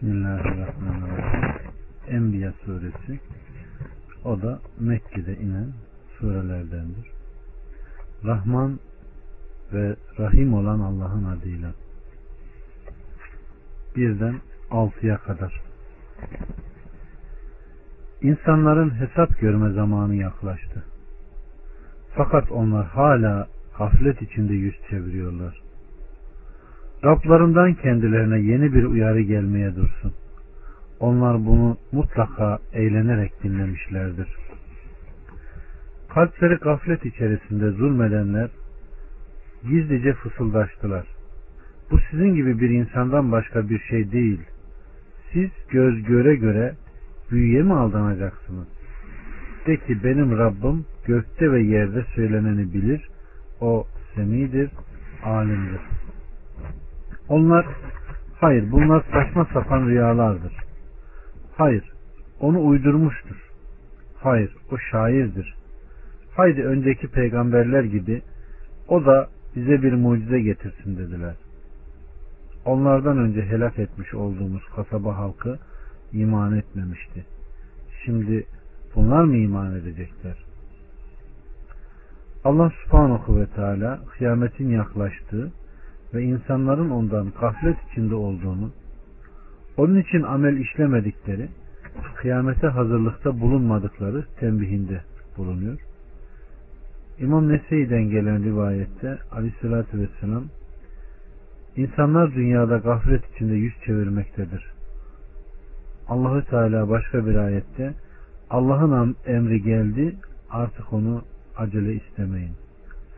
Bismillahirrahmanirrahim. Enbiya suresi. O da Mekke'de inen surelerdendir. Rahman ve Rahim olan Allah'ın adıyla. Birden altıya kadar. İnsanların hesap görme zamanı yaklaştı. Fakat onlar hala gaflet içinde yüz çeviriyorlar. Rablarından kendilerine yeni bir uyarı gelmeye dursun. Onlar bunu mutlaka eğlenerek dinlemişlerdir. Kalpleri gaflet içerisinde zulmedenler gizlice fısıldaştılar. Bu sizin gibi bir insandan başka bir şey değil. Siz göz göre göre büyüye mi aldanacaksınız? De ki benim Rabbim gökte ve yerde söyleneni bilir. O semidir, alimdir. Onlar hayır bunlar saçma sapan rüyalardır. Hayır onu uydurmuştur. Hayır o şairdir. Haydi önceki peygamberler gibi o da bize bir mucize getirsin dediler. Onlardan önce helak etmiş olduğumuz kasaba halkı iman etmemişti. Şimdi bunlar mı iman edecekler? Allah subhanahu ve teala kıyametin yaklaştığı ve insanların ondan gaflet içinde olduğunu, onun için amel işlemedikleri, kıyamete hazırlıkta bulunmadıkları tembihinde bulunuyor. İmam Nese'den gelen rivayette aleyhissalatü vesselam insanlar dünyada gaflet içinde yüz çevirmektedir. Allahü Teala başka bir ayette Allah'ın emri geldi artık onu acele istemeyin.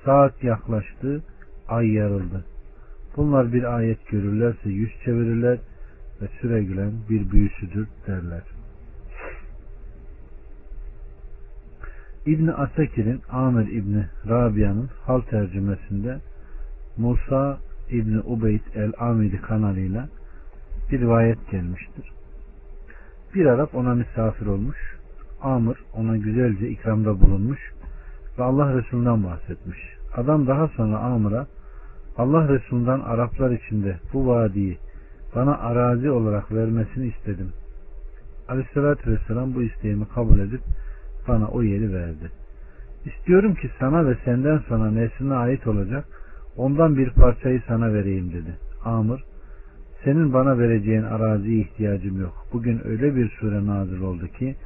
Saat yaklaştı, ay yarıldı. Bunlar bir ayet görürlerse yüz çevirirler ve süregülen bir büyüsüdür derler. İbni Asakir'in Amir İbni Rabia'nın hal tercümesinde Musa İbni Ubeyd el-Amiri kanalıyla bir rivayet gelmiştir. Bir Arap ona misafir olmuş. Amr ona güzelce ikramda bulunmuş ve Allah Resulü'nden bahsetmiş. Adam daha sonra Amr'a Allah Resulü'nden Araplar içinde bu vadiyi bana arazi olarak vermesini istedim. Aleyhissalatü Vesselam bu isteğimi kabul edip bana o yeri verdi. İstiyorum ki sana ve senden sonra nesline ait olacak ondan bir parçayı sana vereyim dedi. Amr senin bana vereceğin araziye ihtiyacım yok. Bugün öyle bir sure nazil oldu ki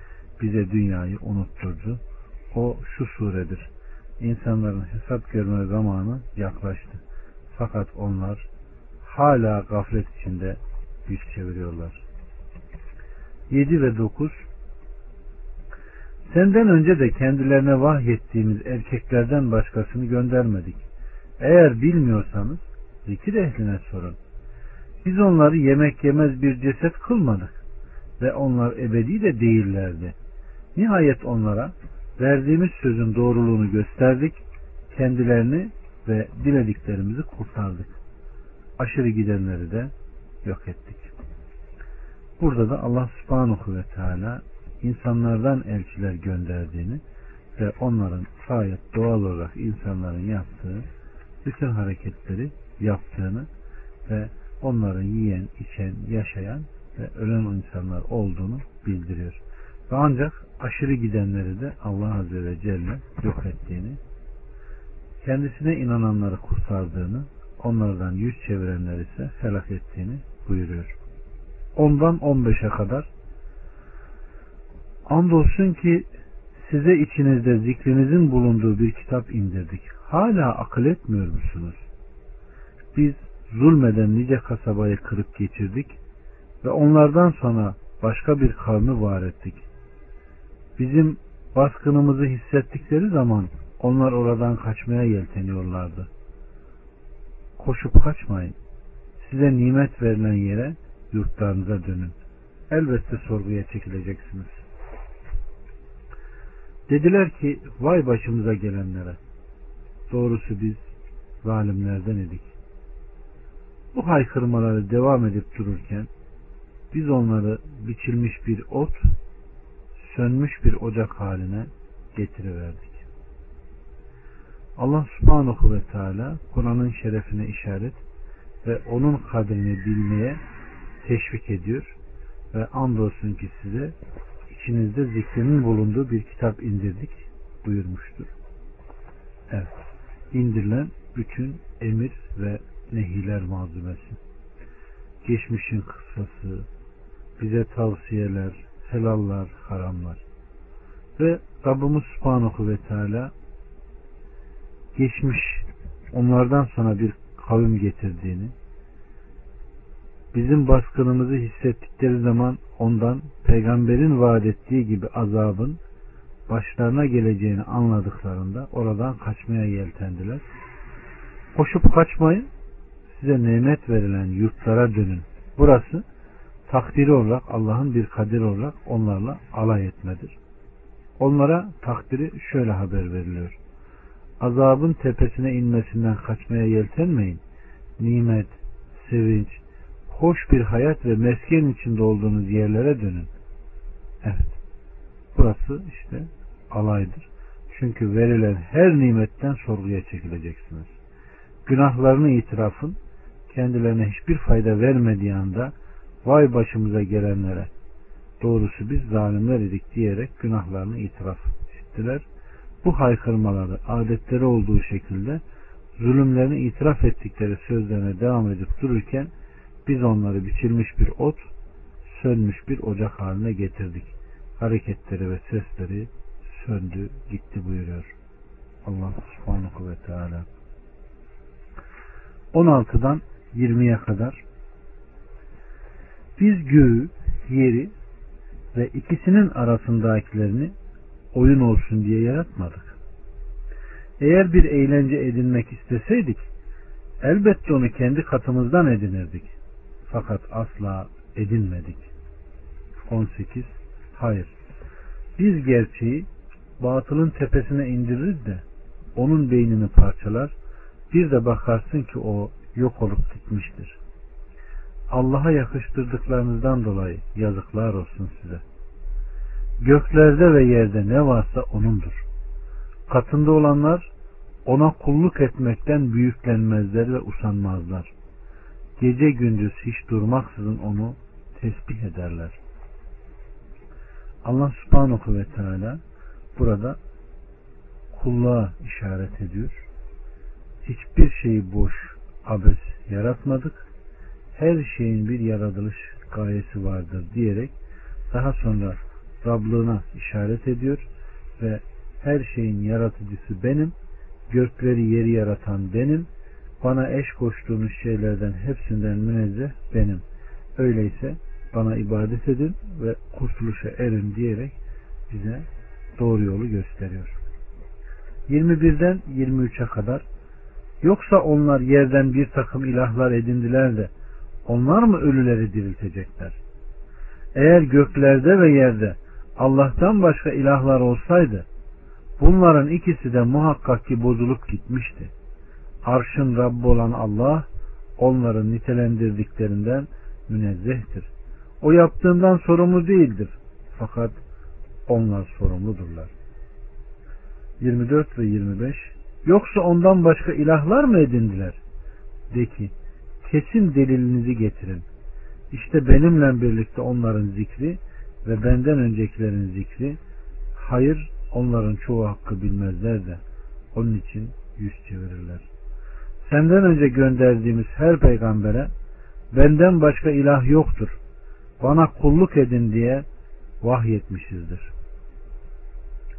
bize dünyayı unutturdu. O şu suredir. İnsanların hesap görme zamanı yaklaştı. Fakat onlar hala gaflet içinde yüz çeviriyorlar. 7 ve 9 Senden önce de kendilerine vahyettiğimiz erkeklerden başkasını göndermedik. Eğer bilmiyorsanız zikir ehline sorun. Biz onları yemek yemez bir ceset kılmadık ve onlar ebedi de değillerdi. Nihayet onlara verdiğimiz sözün doğruluğunu gösterdik, kendilerini ve dilediklerimizi kurtardık. Aşırı gidenleri de yok ettik. Burada da Allah subhanahu ve teala insanlardan elçiler gönderdiğini ve onların gayet doğal olarak insanların yaptığı bütün hareketleri yaptığını ve onların yiyen, içen, yaşayan ve ölen insanlar olduğunu bildiriyor. Ve ancak aşırı gidenleri de Allah Azze ve Celle yok ettiğini kendisine inananları kurtardığını, onlardan yüz çevirenler ise helak ettiğini buyuruyor. Ondan 15'e kadar Andolsun ki size içinizde zikrinizin bulunduğu bir kitap indirdik. Hala akıl etmiyor musunuz? Biz zulmeden nice kasabayı kırıp geçirdik ve onlardan sonra başka bir kavmi var ettik. Bizim baskınımızı hissettikleri zaman onlar oradan kaçmaya yelteniyorlardı. Koşup kaçmayın. Size nimet verilen yere yurtlarınıza dönün. Elbette sorguya çekileceksiniz. Dediler ki vay başımıza gelenlere. Doğrusu biz zalimlerden idik. Bu haykırmaları devam edip dururken biz onları biçilmiş bir ot, sönmüş bir ocak haline getiriverdik. Allah subhanahu ve teala Kur'an'ın şerefine işaret ve onun kadrini bilmeye teşvik ediyor ve andolsun ki size içinizde zikrinin bulunduğu bir kitap indirdik buyurmuştur. Evet. İndirilen bütün emir ve nehiler malzumesi. Geçmişin kıssası, bize tavsiyeler, helallar, haramlar. Ve Rabbimiz Subhanahu ve Teala geçmiş onlardan sonra bir kavim getirdiğini, bizim baskınımızı hissettikleri zaman ondan peygamberin vaat ettiği gibi azabın başlarına geleceğini anladıklarında oradan kaçmaya yeltendiler. Koşup kaçmayın, size nimet verilen yurtlara dönün. Burası takdiri olarak Allah'ın bir kadir olarak onlarla alay etmedir. Onlara takdiri şöyle haber veriliyor. Azabın tepesine inmesinden kaçmaya yeltenmeyin. Nimet, sevinç, hoş bir hayat ve mesken içinde olduğunuz yerlere dönün. Evet. Burası işte alaydır. Çünkü verilen her nimetten sorguya çekileceksiniz. Günahlarını itirafın kendilerine hiçbir fayda vermediği anda vay başımıza gelenlere doğrusu biz zalimler idik diyerek günahlarını itiraf ettiler. Bu haykırmaları adetleri olduğu şekilde zulümlerini itiraf ettikleri sözlerine devam edip dururken biz onları biçilmiş bir ot, sönmüş bir ocak haline getirdik. Hareketleri ve sesleri söndü, gitti buyuruyor. Allah subhanahu ve teala. 16'dan 20'ye kadar biz göğü, yeri ve ikisinin arasındakilerini oyun olsun diye yaratmadık. Eğer bir eğlence edinmek isteseydik elbette onu kendi katımızdan edinirdik. Fakat asla edinmedik. 18. Hayır. Biz gerçeği batılın tepesine indirir de onun beynini parçalar bir de bakarsın ki o yok olup gitmiştir. Allah'a yakıştırdıklarınızdan dolayı yazıklar olsun size. Göklerde ve yerde ne varsa O'nundur. Katında olanlar ona kulluk etmekten büyüklenmezler ve usanmazlar. Gece gündüz hiç durmaksızın onu tesbih ederler. Allah subhanahu ve teala burada kulluğa işaret ediyor. Hiçbir şeyi boş, abes yaratmadık. Her şeyin bir yaratılış gayesi vardır diyerek daha sonra Rablığına işaret ediyor ve her şeyin yaratıcısı benim, gökleri yeri yaratan benim, bana eş koştuğunuz şeylerden hepsinden münezzeh benim. Öyleyse bana ibadet edin ve kurtuluşa erin diyerek bize doğru yolu gösteriyor. 21'den 23'e kadar yoksa onlar yerden bir takım ilahlar edindiler de onlar mı ölüleri diriltecekler? Eğer göklerde ve yerde Allah'tan başka ilahlar olsaydı bunların ikisi de muhakkak ki bozulup gitmişti. Arşın Rabbi olan Allah onların nitelendirdiklerinden münezzehtir. O yaptığından sorumlu değildir. Fakat onlar sorumludurlar. 24 ve 25 Yoksa ondan başka ilahlar mı edindiler? De ki, kesin delilinizi getirin. İşte benimle birlikte onların zikri ve benden öncekilerin zikri, hayır onların çoğu hakkı bilmezler de onun için yüz çevirirler. Senden önce gönderdiğimiz her peygambere benden başka ilah yoktur. Bana kulluk edin diye vahyetmişizdir.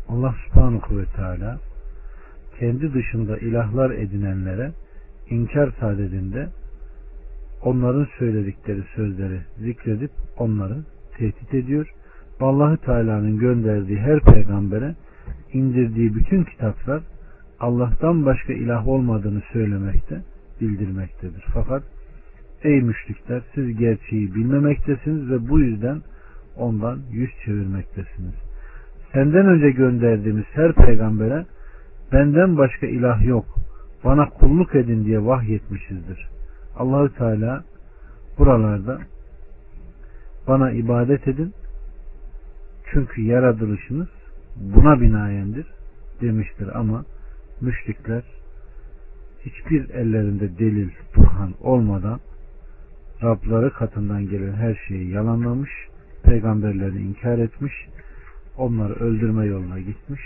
Allah subhanahu ve teala kendi dışında ilahlar edinenlere inkar sadedinde onların söyledikleri sözleri zikredip onları tehdit ediyor. Allahü Teala'nın gönderdiği her peygambere indirdiği bütün kitaplar Allah'tan başka ilah olmadığını söylemekte, bildirmektedir. Fakat ey müşrikler siz gerçeği bilmemektesiniz ve bu yüzden ondan yüz çevirmektesiniz. Senden önce gönderdiğimiz her peygambere benden başka ilah yok, bana kulluk edin diye vahyetmişizdir. Allahü Teala buralarda bana ibadet edin çünkü yaratılışınız buna binayendir demiştir ama müşrikler hiçbir ellerinde delil, burhan olmadan Rabları katından gelen her şeyi yalanlamış, peygamberleri inkar etmiş, onları öldürme yoluna gitmiş.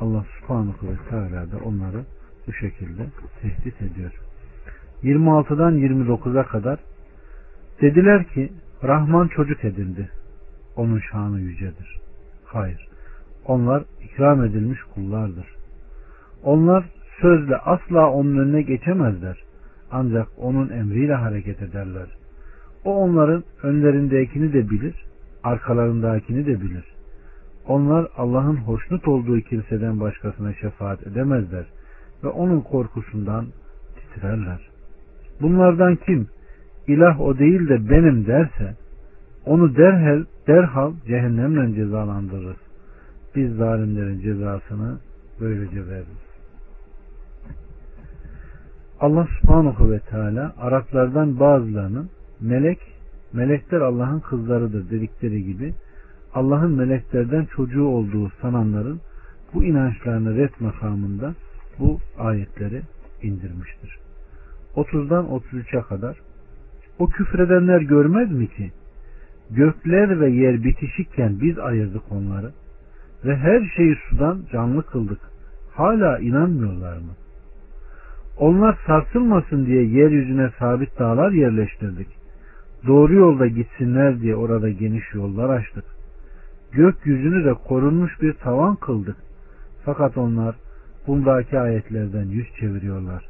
Allah subhanahu ve teala da onları bu şekilde tehdit ediyor. 26'dan 29'a kadar dediler ki Rahman çocuk edildi. Onun şanı yücedir. Hayır. Onlar ikram edilmiş kullardır. Onlar sözle asla onun önüne geçemezler. Ancak onun emriyle hareket ederler. O onların önlerindekini de bilir, arkalarındakini de bilir. Onlar Allah'ın hoşnut olduğu kimseden başkasına şefaat edemezler ve onun korkusundan titrerler. Bunlardan kim ilah o değil de benim derse onu derhal, derhal cehennemle cezalandırırız. Biz zalimlerin cezasını böylece veririz. Allah subhanahu ve teala Araplardan bazılarının melek, melekler Allah'ın kızlarıdır dedikleri gibi Allah'ın meleklerden çocuğu olduğu sananların bu inançlarını ret makamında bu ayetleri indirmiştir. 30'dan 33'e kadar o küfredenler görmez mi ki gökler ve yer bitişikken biz ayırdık onları ve her şeyi sudan canlı kıldık. Hala inanmıyorlar mı? Onlar sarsılmasın diye yeryüzüne sabit dağlar yerleştirdik. Doğru yolda gitsinler diye orada geniş yollar açtık. Gökyüzünü de korunmuş bir tavan kıldık. Fakat onlar bundaki ayetlerden yüz çeviriyorlar.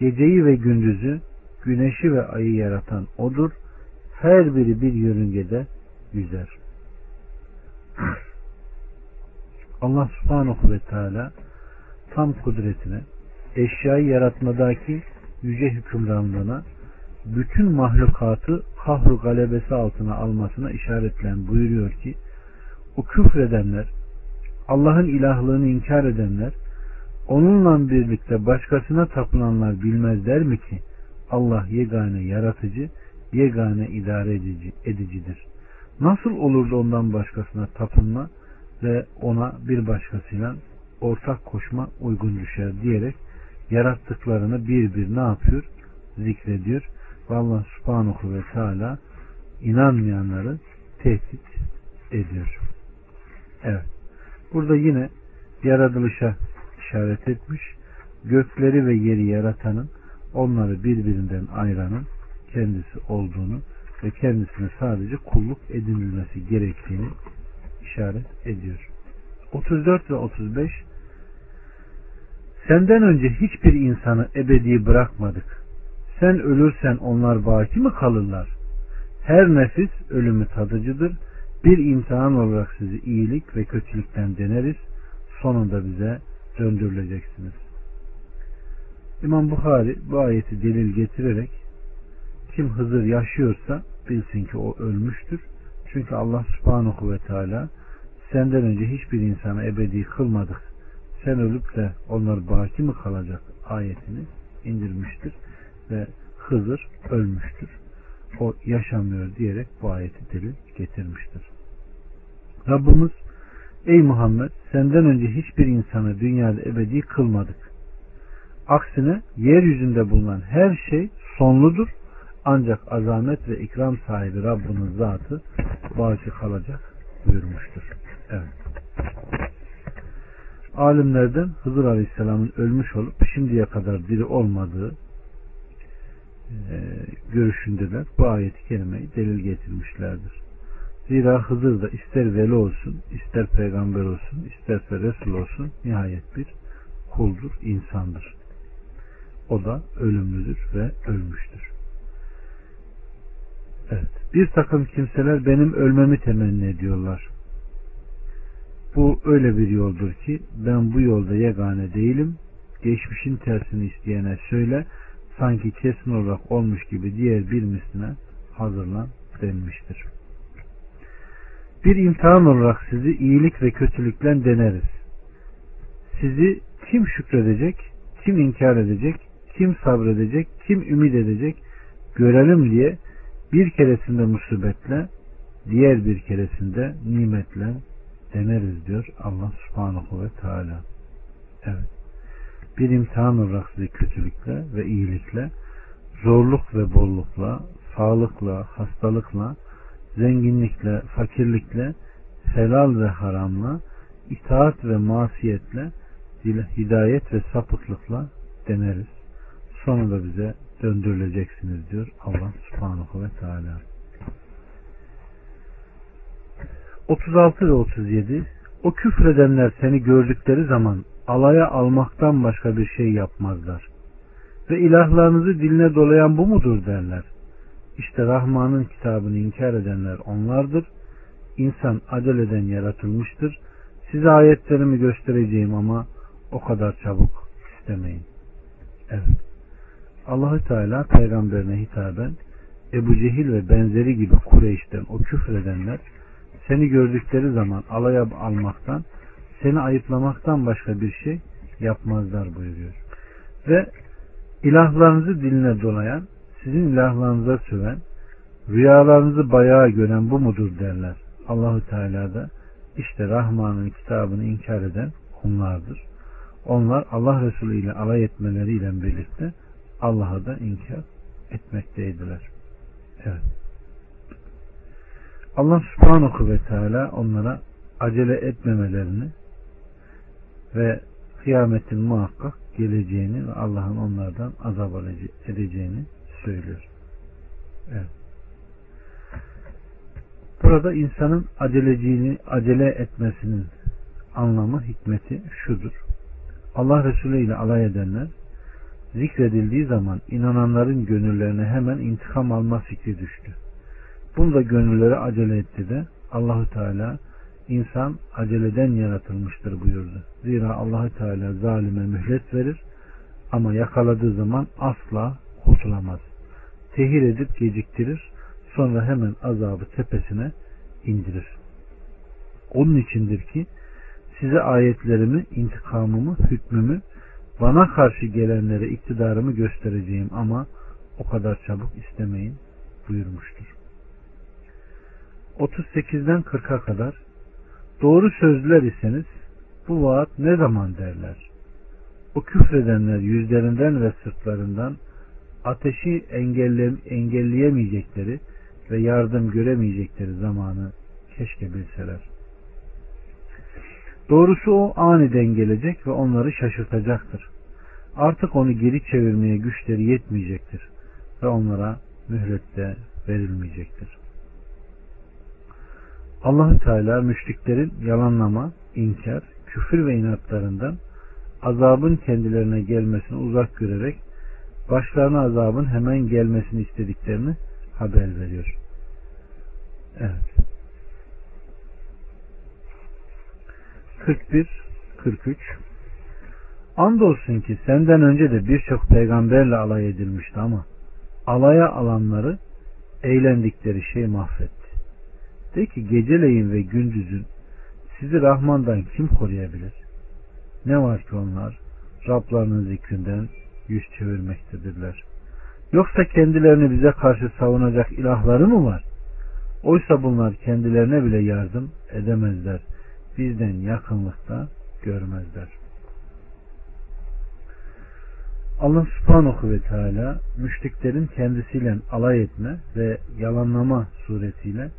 Geceyi ve gündüzü, güneşi ve ayı yaratan O'dur. Her biri bir yörüngede yüzer. Allah subhanahu ve teala tam kudretine, eşyayı yaratmadaki yüce hükümranlığına, bütün mahlukatı kahru galebesi altına almasına işaretlen buyuruyor ki, o küfredenler, Allah'ın ilahlığını inkar edenler, onunla birlikte başkasına tapılanlar bilmezler mi ki Allah yegane yaratıcı, yegane idare edici, edicidir. Nasıl olur da ondan başkasına tapınma ve ona bir başkasıyla ortak koşma uygun düşer diyerek yarattıklarını bir bir ne yapıyor? Zikrediyor. Ve Allah subhanahu ve teala inanmayanları tehdit ediyor. Evet. Burada yine yaratılışa işaret etmiş. Gökleri ve yeri yaratanın onları birbirinden ayıranın kendisi olduğunu ve kendisine sadece kulluk edinilmesi gerektiğini işaret ediyor. 34 ve 35 Senden önce hiçbir insanı ebedi bırakmadık. Sen ölürsen onlar baki mi kalırlar? Her nefis ölümü tadıcıdır. Bir imtihan olarak sizi iyilik ve kötülükten deneriz. Sonunda bize döndürüleceksiniz. İmam Bukhari bu ayeti delil getirerek kim Hızır yaşıyorsa bilsin ki o ölmüştür. Çünkü Allah subhanahu ve teala senden önce hiçbir insanı ebedi kılmadık. Sen ölüp de onlar baki mi kalacak ayetini indirmiştir ve Hızır ölmüştür. O yaşamıyor diyerek bu ayeti delil getirmiştir. Rabbimiz ey Muhammed senden önce hiçbir insanı dünyada ebedi kılmadık. Aksine yeryüzünde bulunan her şey sonludur. Ancak azamet ve ikram sahibi Rabbinin zatı baki kalacak buyurmuştur. Evet. Alimlerden Hızır Aleyhisselam'ın ölmüş olup şimdiye kadar diri olmadığı e, görüşündeler. Bu ayeti kerimeyi delil getirmişlerdir. Zira Hızır da ister veli olsun, ister peygamber olsun, isterse Resul olsun nihayet bir kuldur, insandır. O da ölümlüdür ve ölmüştür. Evet. Bir takım kimseler benim ölmemi temenni ediyorlar. Bu öyle bir yoldur ki ben bu yolda yegane değilim. Geçmişin tersini isteyene söyle sanki kesin olarak olmuş gibi diğer bir misline hazırlan denmiştir. Bir imtihan olarak sizi iyilik ve kötülükle deneriz. Sizi kim şükredecek, kim inkar edecek, kim sabredecek, kim ümit edecek görelim diye bir keresinde musibetle, diğer bir keresinde nimetle deneriz diyor Allah subhanahu ve teala. Evet. Bir imtihan olarak sizi kötülükle ve iyilikle, zorluk ve bollukla, sağlıkla, hastalıkla, zenginlikle, fakirlikle, helal ve haramla, itaat ve masiyetle, hidayet ve sapıklıkla deneriz. Sonunda bize döndürüleceksiniz diyor Allah subhanahu ve teala. 36 ve 37 O küfredenler seni gördükleri zaman alaya almaktan başka bir şey yapmazlar. Ve ilahlarınızı diline dolayan bu mudur derler. İşte Rahman'ın kitabını inkar edenler onlardır. İnsan aceleden yaratılmıştır. Size ayetlerimi göstereceğim ama o kadar çabuk istemeyin. Evet. Allahü Teala peygamberine hitaben Ebu Cehil ve benzeri gibi Kureyş'ten o küfredenler seni gördükleri zaman alaya almaktan seni ayıplamaktan başka bir şey yapmazlar buyuruyor. Ve ilahlarınızı diline dolayan, sizin ilahlarınıza söven, rüyalarınızı bayağı gören bu mudur derler. Allahü Teala da işte Rahman'ın kitabını inkar eden onlardır. Onlar Allah Resulü ile alay etmeleriyle birlikte Allah'a da inkar etmekteydiler. Evet. Allah subhanahu ve teala onlara acele etmemelerini ve kıyametin muhakkak geleceğini ve Allah'ın onlardan azap edeceğini söylüyor. Evet. Burada insanın aceleciğini acele etmesinin anlamı, hikmeti şudur. Allah Resulü ile alay edenler zikredildiği zaman inananların gönüllerine hemen intikam alma fikri düştü. Bunu da gönülleri acele etti de Allahü Teala insan aceleden yaratılmıştır buyurdu. Zira Allahü Teala zalime mühlet verir ama yakaladığı zaman asla kurtulamaz. Tehir edip geciktirir sonra hemen azabı tepesine indirir. Onun içindir ki size ayetlerimi, intikamımı, hükmümü, bana karşı gelenlere iktidarımı göstereceğim ama o kadar çabuk istemeyin buyurmuştur. 38'den 40'a kadar doğru sözlüler iseniz bu vaat ne zaman derler? O küfredenler yüzlerinden ve sırtlarından ateşi engelle, engelleyemeyecekleri ve yardım göremeyecekleri zamanı keşke bilseler. Doğrusu o aniden gelecek ve onları şaşırtacaktır. Artık onu geri çevirmeye güçleri yetmeyecektir ve onlara mühlet de verilmeyecektir. Allahü Teala müşriklerin yalanlama, inkar, küfür ve inatlarından azabın kendilerine gelmesini uzak görerek başlarına azabın hemen gelmesini istediklerini haber veriyor. Evet. 41 43 Andolsun ki senden önce de birçok peygamberle alay edilmişti ama alaya alanları eğlendikleri şey mahvetti. De ki geceleyin ve gündüzün sizi Rahman'dan kim koruyabilir? Ne var ki onlar Rablarının zikrinden yüz çevirmektedirler. Yoksa kendilerini bize karşı savunacak ilahları mı var? Oysa bunlar kendilerine bile yardım edemezler. Bizden yakınlıkta görmezler. Allah subhanahu ve teala müşriklerin kendisiyle alay etme ve yalanlama suretiyle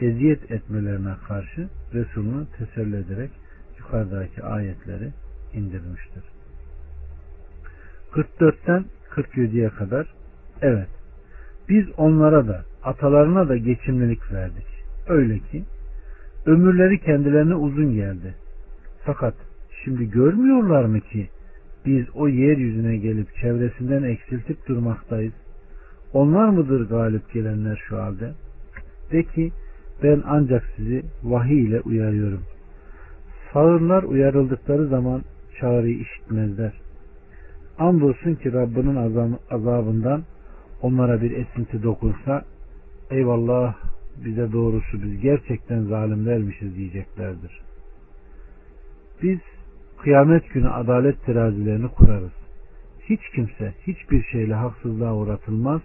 eziyet etmelerine karşı Resulünü teselli ederek yukarıdaki ayetleri indirmiştir. 44'ten 47'ye kadar evet biz onlara da atalarına da geçimlilik verdik. Öyle ki ömürleri kendilerine uzun geldi. Fakat şimdi görmüyorlar mı ki biz o yeryüzüne gelip çevresinden eksiltip durmaktayız. Onlar mıdır galip gelenler şu halde? De ki ben ancak sizi vahiy ile uyarıyorum. Sağırlar uyarıldıkları zaman çağrıyı işitmezler. Andolsun ki Rabbinin azabından onlara bir esinti dokunsa eyvallah bize doğrusu biz gerçekten zalimlermişiz diyeceklerdir. Biz kıyamet günü adalet terazilerini kurarız. Hiç kimse hiçbir şeyle haksızlığa uğratılmaz.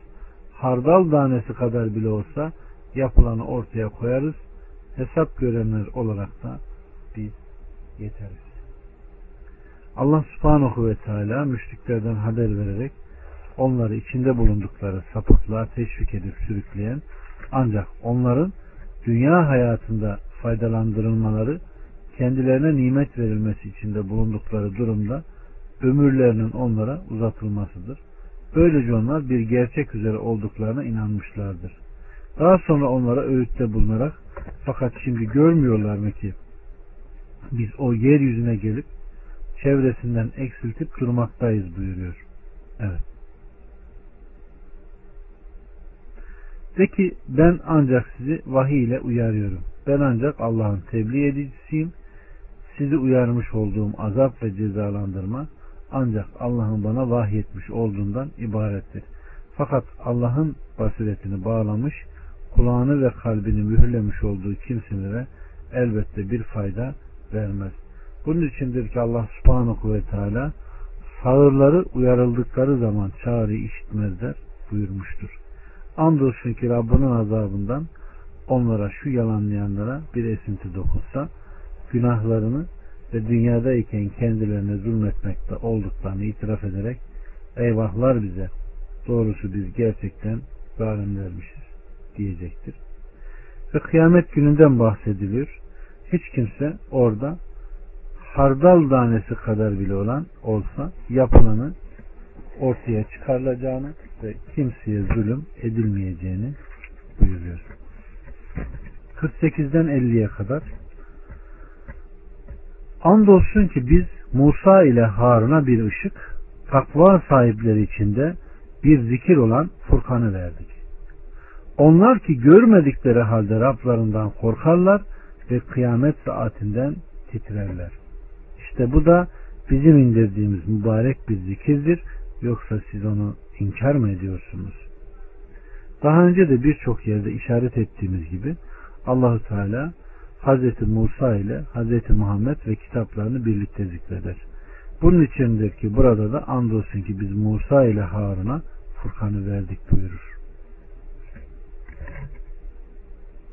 Hardal tanesi kadar bile olsa yapılanı ortaya koyarız. Hesap görenler olarak da biz yeteriz. Allah subhanahu ve teala müşriklerden haber vererek onları içinde bulundukları sapıklığa teşvik edip sürükleyen ancak onların dünya hayatında faydalandırılmaları kendilerine nimet verilmesi içinde bulundukları durumda ömürlerinin onlara uzatılmasıdır. Böylece onlar bir gerçek üzere olduklarına inanmışlardır. Daha sonra onlara öğütte bulunarak fakat şimdi görmüyorlar mı ki biz o yeryüzüne gelip çevresinden eksiltip durmaktayız buyuruyor. Evet. De ki ben ancak sizi vahiy ile uyarıyorum. Ben ancak Allah'ın tebliğ edicisiyim. Sizi uyarmış olduğum azap ve cezalandırma ancak Allah'ın bana vahyetmiş olduğundan ibarettir. Fakat Allah'ın basiretini bağlamış, kulağını ve kalbini mühürlemiş olduğu kimselere elbette bir fayda vermez. Bunun içindir ki Allah subhanahu ve teala sağırları uyarıldıkları zaman çağrı işitmezler buyurmuştur. Andolsun ki Rabbinin azabından onlara şu yalanlayanlara bir esinti dokunsa günahlarını ve dünyadayken kendilerine zulmetmekte olduklarını itiraf ederek eyvahlar bize doğrusu biz gerçekten zalimlermişiz diyecektir. Ve kıyamet gününden bahsediliyor. Hiç kimse orada hardal tanesi kadar bile olan olsa yapılanı ortaya çıkarılacağını ve kimseye zulüm edilmeyeceğini buyuruyor. 48'den 50'ye kadar Andolsun ki biz Musa ile Harun'a bir ışık, takva sahipleri içinde bir zikir olan Furkan'ı verdik. Onlar ki görmedikleri halde Rablarından korkarlar ve kıyamet saatinden titrerler. İşte bu da bizim indirdiğimiz mübarek bir zikirdir. Yoksa siz onu inkar mı ediyorsunuz? Daha önce de birçok yerde işaret ettiğimiz gibi Allahu Teala Hazreti Musa ile Hazreti Muhammed ve kitaplarını birlikte zikreder. Bunun içindir ki burada da andolsun ki biz Musa ile Harun'a Furkan'ı verdik buyurur.